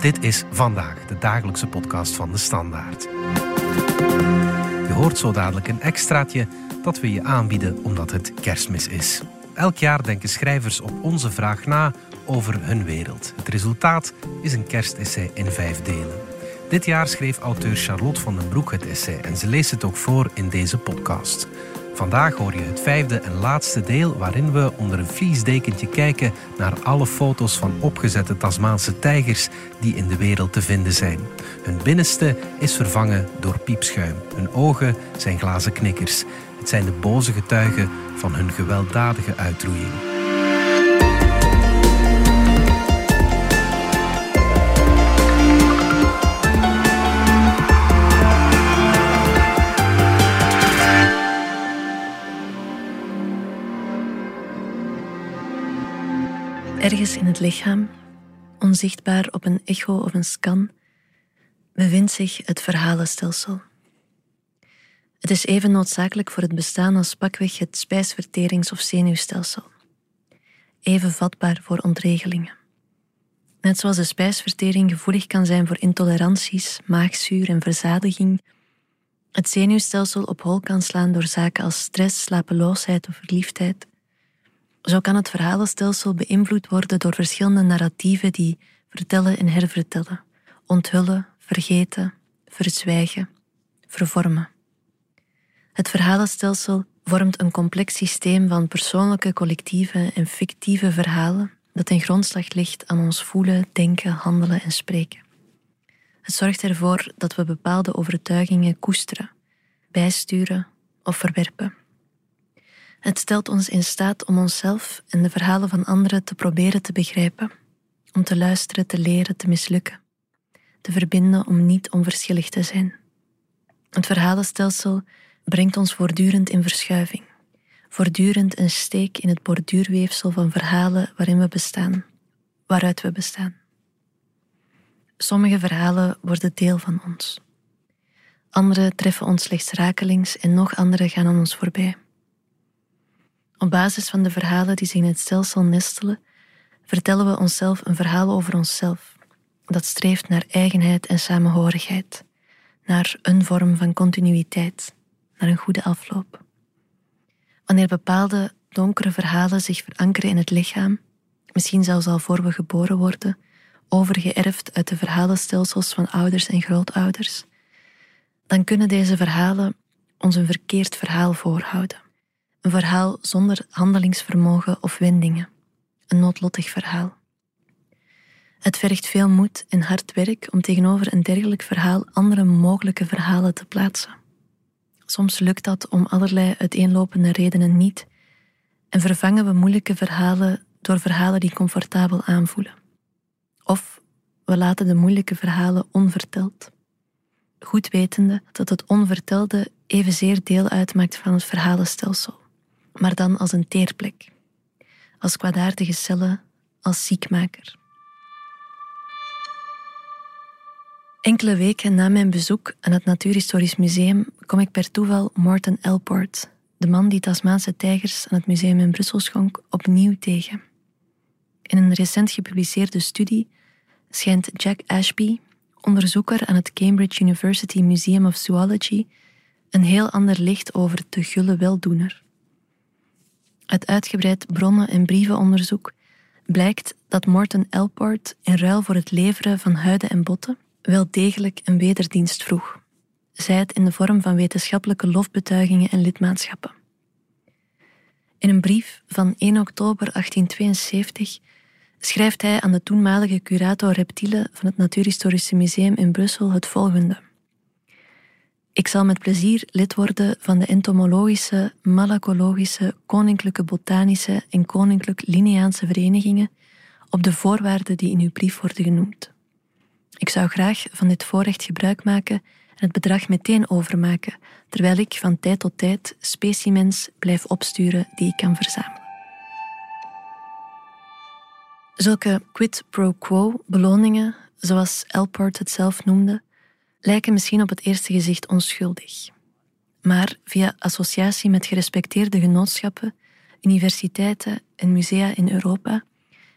Dit is Vandaag, de dagelijkse podcast van de Standaard. Je hoort zo dadelijk een extraatje dat we je aanbieden omdat het kerstmis is. Elk jaar denken schrijvers op onze vraag na over hun wereld. Het resultaat is een kerstessay in vijf delen. Dit jaar schreef auteur Charlotte van den Broek het essay en ze leest het ook voor in deze podcast. Vandaag hoor je het vijfde en laatste deel waarin we onder een vliesdekentje kijken naar alle foto's van opgezette Tasmaanse tijgers die in de wereld te vinden zijn. Hun binnenste is vervangen door piepschuim. Hun ogen zijn glazen knikkers. Het zijn de boze getuigen van hun gewelddadige uitroeiing. Ergens in het lichaam, onzichtbaar op een echo of een scan, bevindt zich het verhalenstelsel. Het is even noodzakelijk voor het bestaan als pakweg het spijsverterings- of zenuwstelsel. Even vatbaar voor ontregelingen. Net zoals de spijsvertering gevoelig kan zijn voor intoleranties, maagzuur en verzadiging, het zenuwstelsel op hol kan slaan door zaken als stress, slapeloosheid of verliefdheid, zo kan het verhalenstelsel beïnvloed worden door verschillende narratieven die vertellen en hervertellen, onthullen, vergeten, verzwijgen, vervormen. Het verhalenstelsel vormt een complex systeem van persoonlijke, collectieve en fictieve verhalen dat ten grondslag ligt aan ons voelen, denken, handelen en spreken. Het zorgt ervoor dat we bepaalde overtuigingen koesteren, bijsturen of verwerpen. Het stelt ons in staat om onszelf en de verhalen van anderen te proberen te begrijpen, om te luisteren, te leren, te mislukken, te verbinden om niet onverschillig te zijn. Het verhalenstelsel brengt ons voortdurend in verschuiving, voortdurend een steek in het borduurweefsel van verhalen waarin we bestaan, waaruit we bestaan. Sommige verhalen worden deel van ons. Andere treffen ons slechts rakelings en nog andere gaan aan ons voorbij. Op basis van de verhalen die zich in het stelsel nestelen, vertellen we onszelf een verhaal over onszelf, dat streeft naar eigenheid en samenhorigheid, naar een vorm van continuïteit, naar een goede afloop. Wanneer bepaalde donkere verhalen zich verankeren in het lichaam, misschien zelfs al voor we geboren worden, overgeërfd uit de verhalenstelsels van ouders en grootouders, dan kunnen deze verhalen ons een verkeerd verhaal voorhouden. Een verhaal zonder handelingsvermogen of wendingen. Een noodlottig verhaal. Het vergt veel moed en hard werk om tegenover een dergelijk verhaal andere mogelijke verhalen te plaatsen. Soms lukt dat om allerlei uiteenlopende redenen niet en vervangen we moeilijke verhalen door verhalen die comfortabel aanvoelen. Of we laten de moeilijke verhalen onverteld. Goed wetende dat het onvertelde evenzeer deel uitmaakt van het verhalenstelsel maar dan als een teerplek, als kwaadaardige cellen, als ziekmaker. Enkele weken na mijn bezoek aan het Natuurhistorisch Museum kom ik per toeval Morton Elport, de man die Tasmaanse tijgers aan het museum in Brussel schonk, opnieuw tegen. In een recent gepubliceerde studie schijnt Jack Ashby, onderzoeker aan het Cambridge University Museum of Zoology, een heel ander licht over de gulle weldoener. Uit uitgebreid bronnen- en brievenonderzoek blijkt dat Morton Elport in ruil voor het leveren van huiden en botten wel degelijk een wederdienst vroeg, zij het in de vorm van wetenschappelijke lofbetuigingen en lidmaatschappen. In een brief van 1 oktober 1872 schrijft hij aan de toenmalige curator reptielen van het Natuurhistorische Museum in Brussel het volgende. Ik zal met plezier lid worden van de entomologische, malacologische, koninklijke botanische en koninklijk Linneaanse verenigingen op de voorwaarden die in uw brief worden genoemd. Ik zou graag van dit voorrecht gebruik maken en het bedrag meteen overmaken, terwijl ik van tijd tot tijd specimens blijf opsturen die ik kan verzamelen. Zulke quid pro quo beloningen, zoals Elport het zelf noemde, lijken misschien op het eerste gezicht onschuldig. Maar via associatie met gerespecteerde genootschappen, universiteiten en musea in Europa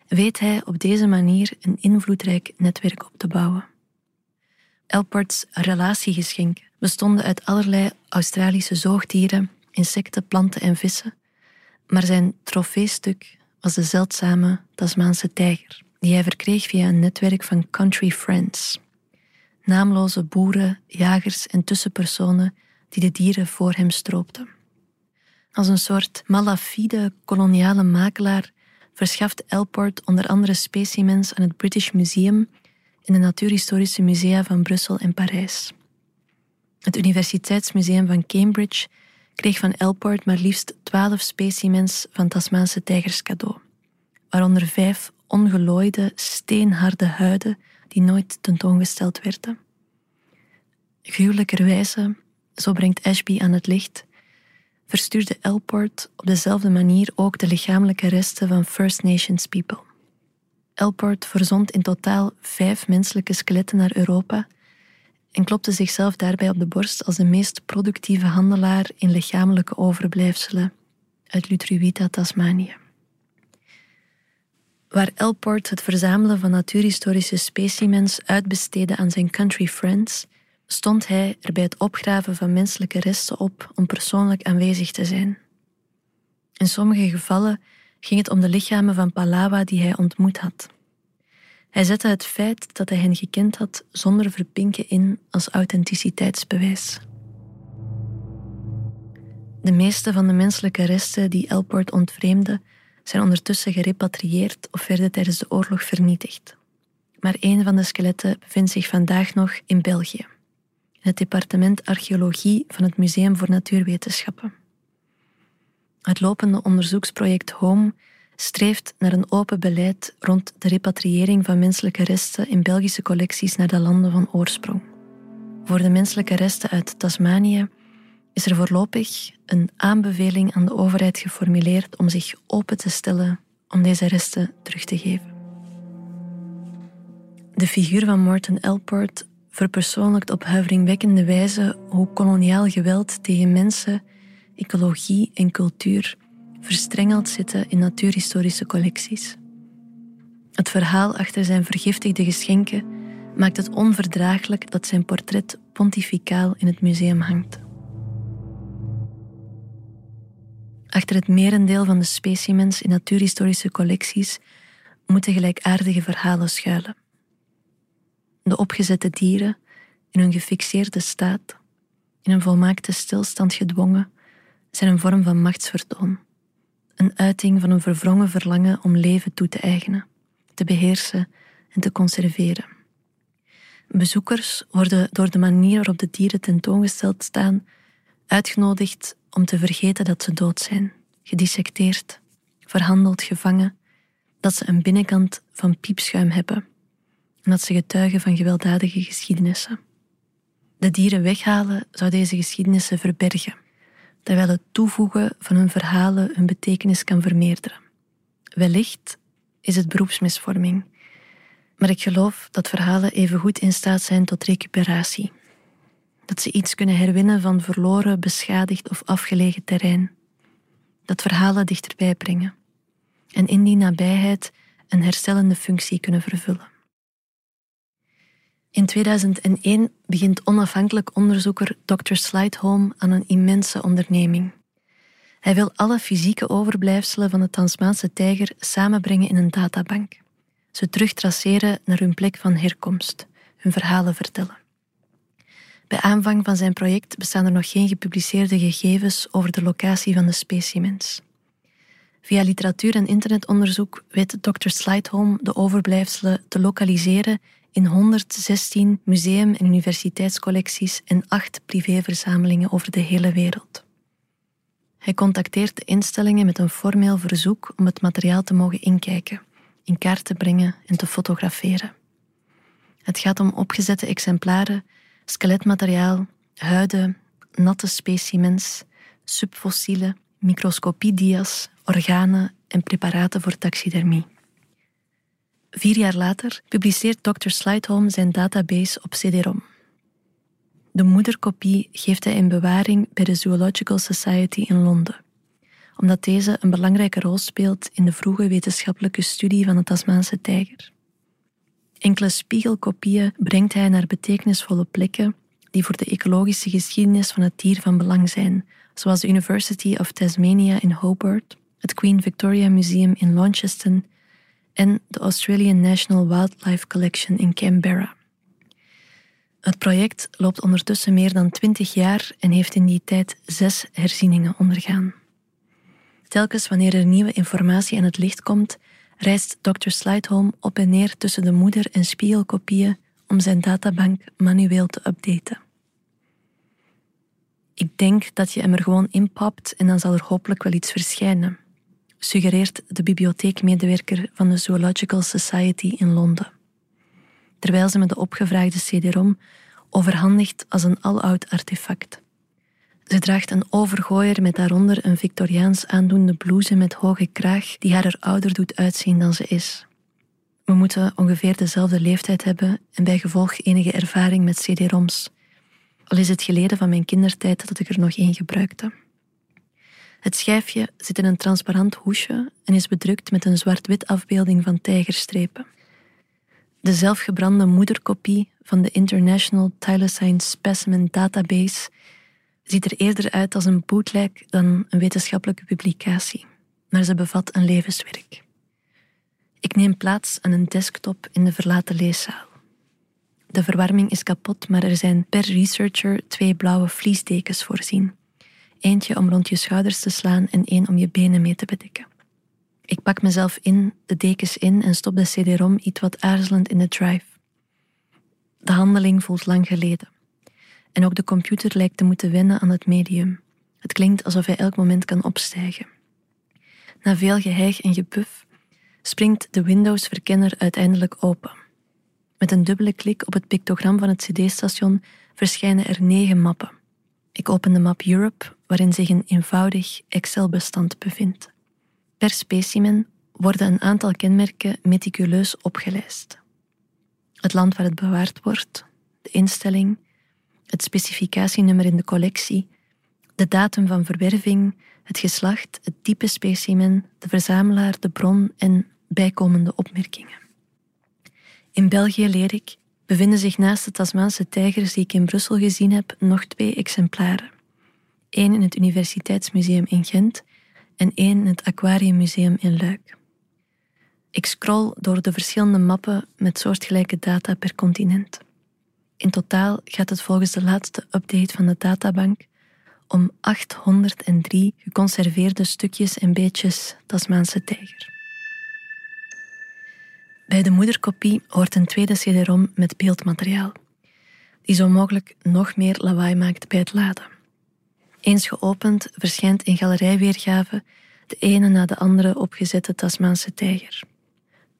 weet hij op deze manier een invloedrijk netwerk op te bouwen. Elport's relatiegeschenken bestonden uit allerlei Australische zoogdieren, insecten, planten en vissen, maar zijn trofeestuk was de zeldzame Tasmaanse tijger, die hij verkreeg via een netwerk van country friends. Naamloze boeren, jagers en tussenpersonen die de dieren voor hem stroopten. Als een soort malafide koloniale makelaar verschaft Elport onder andere specimens aan het British Museum in de Natuurhistorische Musea van Brussel en Parijs. Het Universiteitsmuseum van Cambridge kreeg van Elport maar liefst twaalf specimens van Tasmaanse tijgers cadeau, waaronder vijf ongelooide, steenharde huiden die nooit tentoongesteld werden. Gruwelijkerwijze, zo brengt Ashby aan het licht, verstuurde Elport op dezelfde manier ook de lichamelijke resten van First Nations people. Elport verzond in totaal vijf menselijke skeletten naar Europa en klopte zichzelf daarbij op de borst als de meest productieve handelaar in lichamelijke overblijfselen uit Lutruwita, Tasmanië. Waar Elport het verzamelen van natuurhistorische specimens uitbesteedde aan zijn country friends, stond hij er bij het opgraven van menselijke resten op om persoonlijk aanwezig te zijn. In sommige gevallen ging het om de lichamen van Palawa die hij ontmoet had. Hij zette het feit dat hij hen gekend had zonder verpinken in als authenticiteitsbewijs. De meeste van de menselijke resten die Elport ontvreemde, zijn ondertussen gerepatrieerd of werden tijdens de oorlog vernietigd. Maar een van de skeletten bevindt zich vandaag nog in België, in het departement archeologie van het Museum voor Natuurwetenschappen. Het lopende onderzoeksproject HOME streeft naar een open beleid rond de repatriëring van menselijke resten in Belgische collecties naar de landen van oorsprong. Voor de menselijke resten uit Tasmanië is er voorlopig een aanbeveling aan de overheid geformuleerd om zich open te stellen om deze resten terug te geven. De figuur van Morton Elport verpersoonlijkt op huiveringwekkende wijze hoe koloniaal geweld tegen mensen, ecologie en cultuur verstrengeld zitten in natuurhistorische collecties. Het verhaal achter zijn vergiftigde geschenken maakt het onverdraaglijk dat zijn portret pontificaal in het museum hangt. Achter het merendeel van de specimens in natuurhistorische collecties moeten gelijkaardige verhalen schuilen. De opgezette dieren, in hun gefixeerde staat, in een volmaakte stilstand gedwongen, zijn een vorm van machtsvertoon een uiting van een verwrongen verlangen om leven toe te eigenen, te beheersen en te conserveren. Bezoekers worden door de manier waarop de dieren tentoongesteld staan uitgenodigd om te vergeten dat ze dood zijn, gedissecteerd, verhandeld, gevangen, dat ze een binnenkant van piepschuim hebben en dat ze getuigen van gewelddadige geschiedenissen. De dieren weghalen zou deze geschiedenissen verbergen terwijl het toevoegen van hun verhalen hun betekenis kan vermeerderen. Wellicht is het beroepsmisvorming, maar ik geloof dat verhalen evengoed in staat zijn tot recuperatie. Dat ze iets kunnen herwinnen van verloren, beschadigd of afgelegen terrein. Dat verhalen dichterbij brengen. En in die nabijheid een herstellende functie kunnen vervullen. In 2001 begint onafhankelijk onderzoeker Dr. Slightholm aan een immense onderneming. Hij wil alle fysieke overblijfselen van de Tasmaanse tijger samenbrengen in een databank. Ze terugtraceren naar hun plek van herkomst, hun verhalen vertellen. Bij aanvang van zijn project bestaan er nog geen gepubliceerde gegevens over de locatie van de specimens. Via literatuur en internetonderzoek weet Dr. Slightholm de overblijfselen te lokaliseren in 116 museum- en universiteitscollecties en acht privéverzamelingen over de hele wereld. Hij contacteert de instellingen met een formeel verzoek om het materiaal te mogen inkijken, in kaart te brengen en te fotograferen. Het gaat om opgezette exemplaren, skeletmateriaal, huiden, natte specimens, subfossielen, microscopiedia's, organen en preparaten voor taxidermie. Vier jaar later publiceert Dr. Slightholm zijn database op CD-ROM. De moederkopie geeft hij in bewaring bij de Zoological Society in Londen, omdat deze een belangrijke rol speelt in de vroege wetenschappelijke studie van de Tasmaanse tijger. Enkele spiegelkopieën brengt hij naar betekenisvolle plekken die voor de ecologische geschiedenis van het dier van belang zijn, zoals de University of Tasmania in Hobart, het Queen Victoria Museum in Launceston en de Australian National Wildlife Collection in Canberra. Het project loopt ondertussen meer dan twintig jaar en heeft in die tijd zes herzieningen ondergaan. Telkens wanneer er nieuwe informatie aan het licht komt, reist Dr. Slideholm op en neer tussen de moeder- en spiegelkopieën om zijn databank manueel te updaten. Ik denk dat je hem er gewoon inpapt en dan zal er hopelijk wel iets verschijnen, suggereert de bibliotheekmedewerker van de Zoological Society in Londen. Terwijl ze me de opgevraagde CD-ROM overhandigt als een aloud artefact. Ze draagt een overgooier met daaronder een Victoriaans aandoende blouse met hoge kraag die haar er ouder doet uitzien dan ze is. We moeten ongeveer dezelfde leeftijd hebben en bij gevolg enige ervaring met CD-ROMs. Al is het geleden van mijn kindertijd dat ik er nog één gebruikte. Het schijfje zit in een transparant hoesje en is bedrukt met een zwart-wit afbeelding van tijgerstrepen. De zelfgebrande moederkopie van de International Thylacine Specimen Database ziet er eerder uit als een bootleg dan een wetenschappelijke publicatie, maar ze bevat een levenswerk. Ik neem plaats aan een desktop in de verlaten leeszaal. De verwarming is kapot, maar er zijn per researcher twee blauwe vliesdekens voorzien. Eentje om rond je schouders te slaan en één om je benen mee te bedekken. Ik pak mezelf in, de dekens in en stop de CD-ROM iets wat aarzelend in de drive. De handeling voelt lang geleden. En ook de computer lijkt te moeten wennen aan het medium. Het klinkt alsof hij elk moment kan opstijgen. Na veel geheig en gepuf springt de Windows-verkenner uiteindelijk open. Met een dubbele klik op het pictogram van het CD-station verschijnen er negen mappen. Ik open de map Europe, waarin zich een eenvoudig Excel-bestand bevindt. Per specimen worden een aantal kenmerken meticuleus opgelijst. Het land waar het bewaard wordt, de instelling, het specificatienummer in de collectie, de datum van verwerving, het geslacht, het type specimen, de verzamelaar, de bron en bijkomende opmerkingen. In België leer ik, bevinden zich naast de Tasmaanse tijgers die ik in Brussel gezien heb, nog twee exemplaren. Eén in het Universiteitsmuseum in Gent en één in het Aquariummuseum in Luik. Ik scroll door de verschillende mappen met soortgelijke data per continent. In totaal gaat het volgens de laatste update van de databank om 803 geconserveerde stukjes en beetjes Tasmaanse tijger. Bij de moederkopie hoort een tweede CD-ROM met beeldmateriaal, die zo mogelijk nog meer lawaai maakt bij het laden. Eens geopend verschijnt in galerijweergave de ene na de andere opgezette Tasmaanse tijger.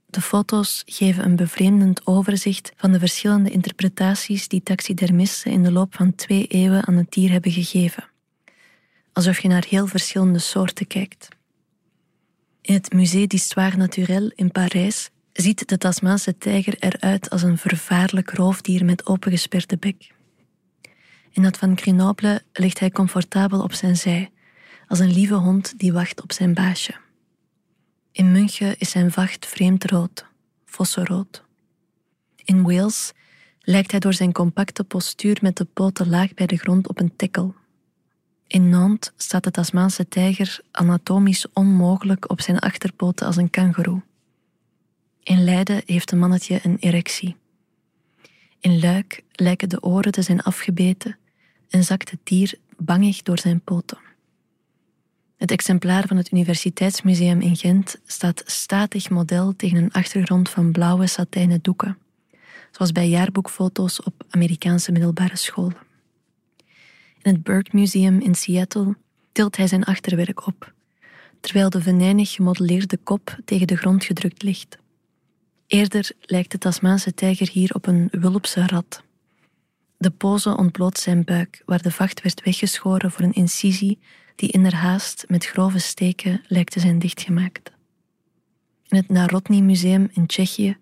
De foto's geven een bevreemdend overzicht van de verschillende interpretaties die taxidermisten in de loop van twee eeuwen aan het dier hebben gegeven. Alsof je naar heel verschillende soorten kijkt. In het Musée d'Histoire Naturelle in Parijs ziet de Tasmaanse tijger eruit als een vervaarlijk roofdier met opengesperde bek. In dat van Grenoble ligt hij comfortabel op zijn zij, als een lieve hond die wacht op zijn baasje. In München is zijn vacht vreemd rood, vossenrood. In Wales lijkt hij door zijn compacte postuur met de poten laag bij de grond op een tikkel. In Nantes staat de Tasmaanse tijger anatomisch onmogelijk op zijn achterpoten als een kangoeroe. In Leiden heeft een mannetje een erectie. In Luik lijken de oren te zijn afgebeten en zakt het dier bangig door zijn poten. Het exemplaar van het Universiteitsmuseum in Gent staat statig model tegen een achtergrond van blauwe satijnen doeken, zoals bij jaarboekfoto's op Amerikaanse middelbare scholen. In het Bird Museum in Seattle tilt hij zijn achterwerk op, terwijl de venijnig gemodelleerde kop tegen de grond gedrukt ligt. Eerder lijkt de Tasmaanse tijger hier op een wulpse rat. De pose ontbloot zijn buik, waar de vacht werd weggeschoren voor een incisie die in haast met grove steken lijkt te zijn dichtgemaakt. In het Narodny Museum in Tsjechië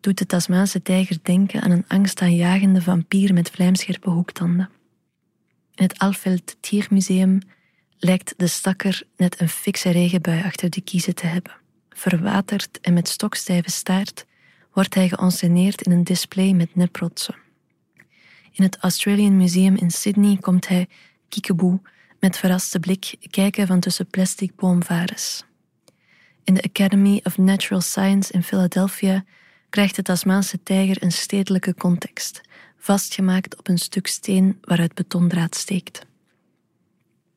doet de Tasmaanse tijger denken aan een angstaanjagende vampier met vlijmscherpe hoektanden. In het Alfeld Tiermuseum lijkt de stakker net een fikse regenbui achter de kiezen te hebben. Verwaterd en met stokstijve staart wordt hij geënsceneerd in een display met neprotsen. In het Australian Museum in Sydney komt hij kiekeboe met verraste blik kijken van tussen plastic boomvares. In de Academy of Natural Science in Philadelphia krijgt de Tasmaanse tijger een stedelijke context, vastgemaakt op een stuk steen waaruit betondraad steekt.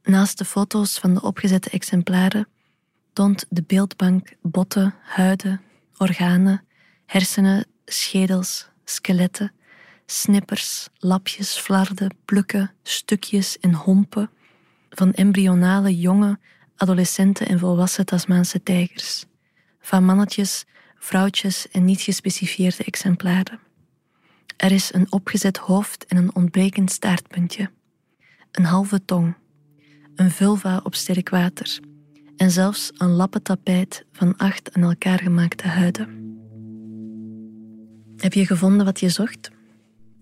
Naast de foto's van de opgezette exemplaren toont de beeldbank botten, huiden, organen, hersenen, schedels, skeletten, snippers, lapjes, flarden, plukken, stukjes en hompen van embryonale jonge, adolescenten en volwassen Tasmaanse tijgers, van mannetjes, vrouwtjes en niet gespecifieerde exemplaren. Er is een opgezet hoofd en een ontbrekend staartpuntje, een halve tong, een vulva op sterk water en zelfs een lappentapijt van acht aan elkaar gemaakte huiden. Heb je gevonden wat je zocht?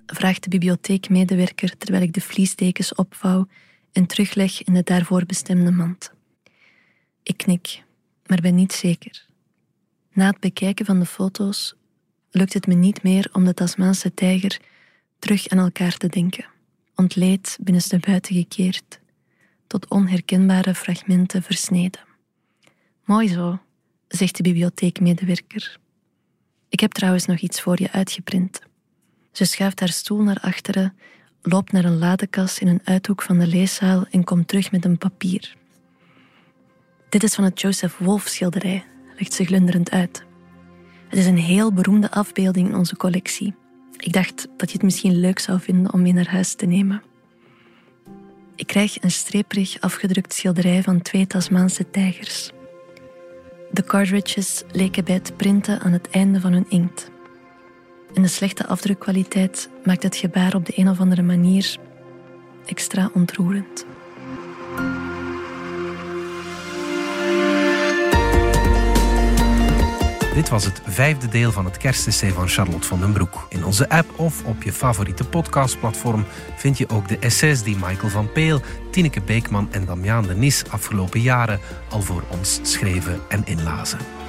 vraagt de bibliotheekmedewerker terwijl ik de vliesdekens opvouw en terugleg in de daarvoor bestemde mand. Ik knik, maar ben niet zeker. Na het bekijken van de foto's lukt het me niet meer om de Tasmaanse tijger terug aan elkaar te denken, ontleed binnenstebuiten gekeerd, tot onherkenbare fragmenten versneden. Mooi zo, zegt de bibliotheekmedewerker. Ik heb trouwens nog iets voor je uitgeprint. Ze schuift haar stoel naar achteren, loopt naar een ladekast in een uithoek van de leeszaal en komt terug met een papier. Dit is van het Joseph Wolf schilderij, legt ze glunderend uit. Het is een heel beroemde afbeelding in onze collectie. Ik dacht dat je het misschien leuk zou vinden om mee naar huis te nemen. Ik krijg een streperig afgedrukt schilderij van twee Tasmaanse tijgers. De cartridges leken bij het printen aan het einde van hun inkt. En de slechte afdrukkwaliteit maakt het gebaar op de een of andere manier extra ontroerend. Dit was het vijfde deel van het kerstessay van Charlotte van den Broek. In onze app of op je favoriete podcastplatform vind je ook de essays die Michael van Peel, Tineke Beekman en Damiaan de Nis afgelopen jaren al voor ons schreven en inlazen.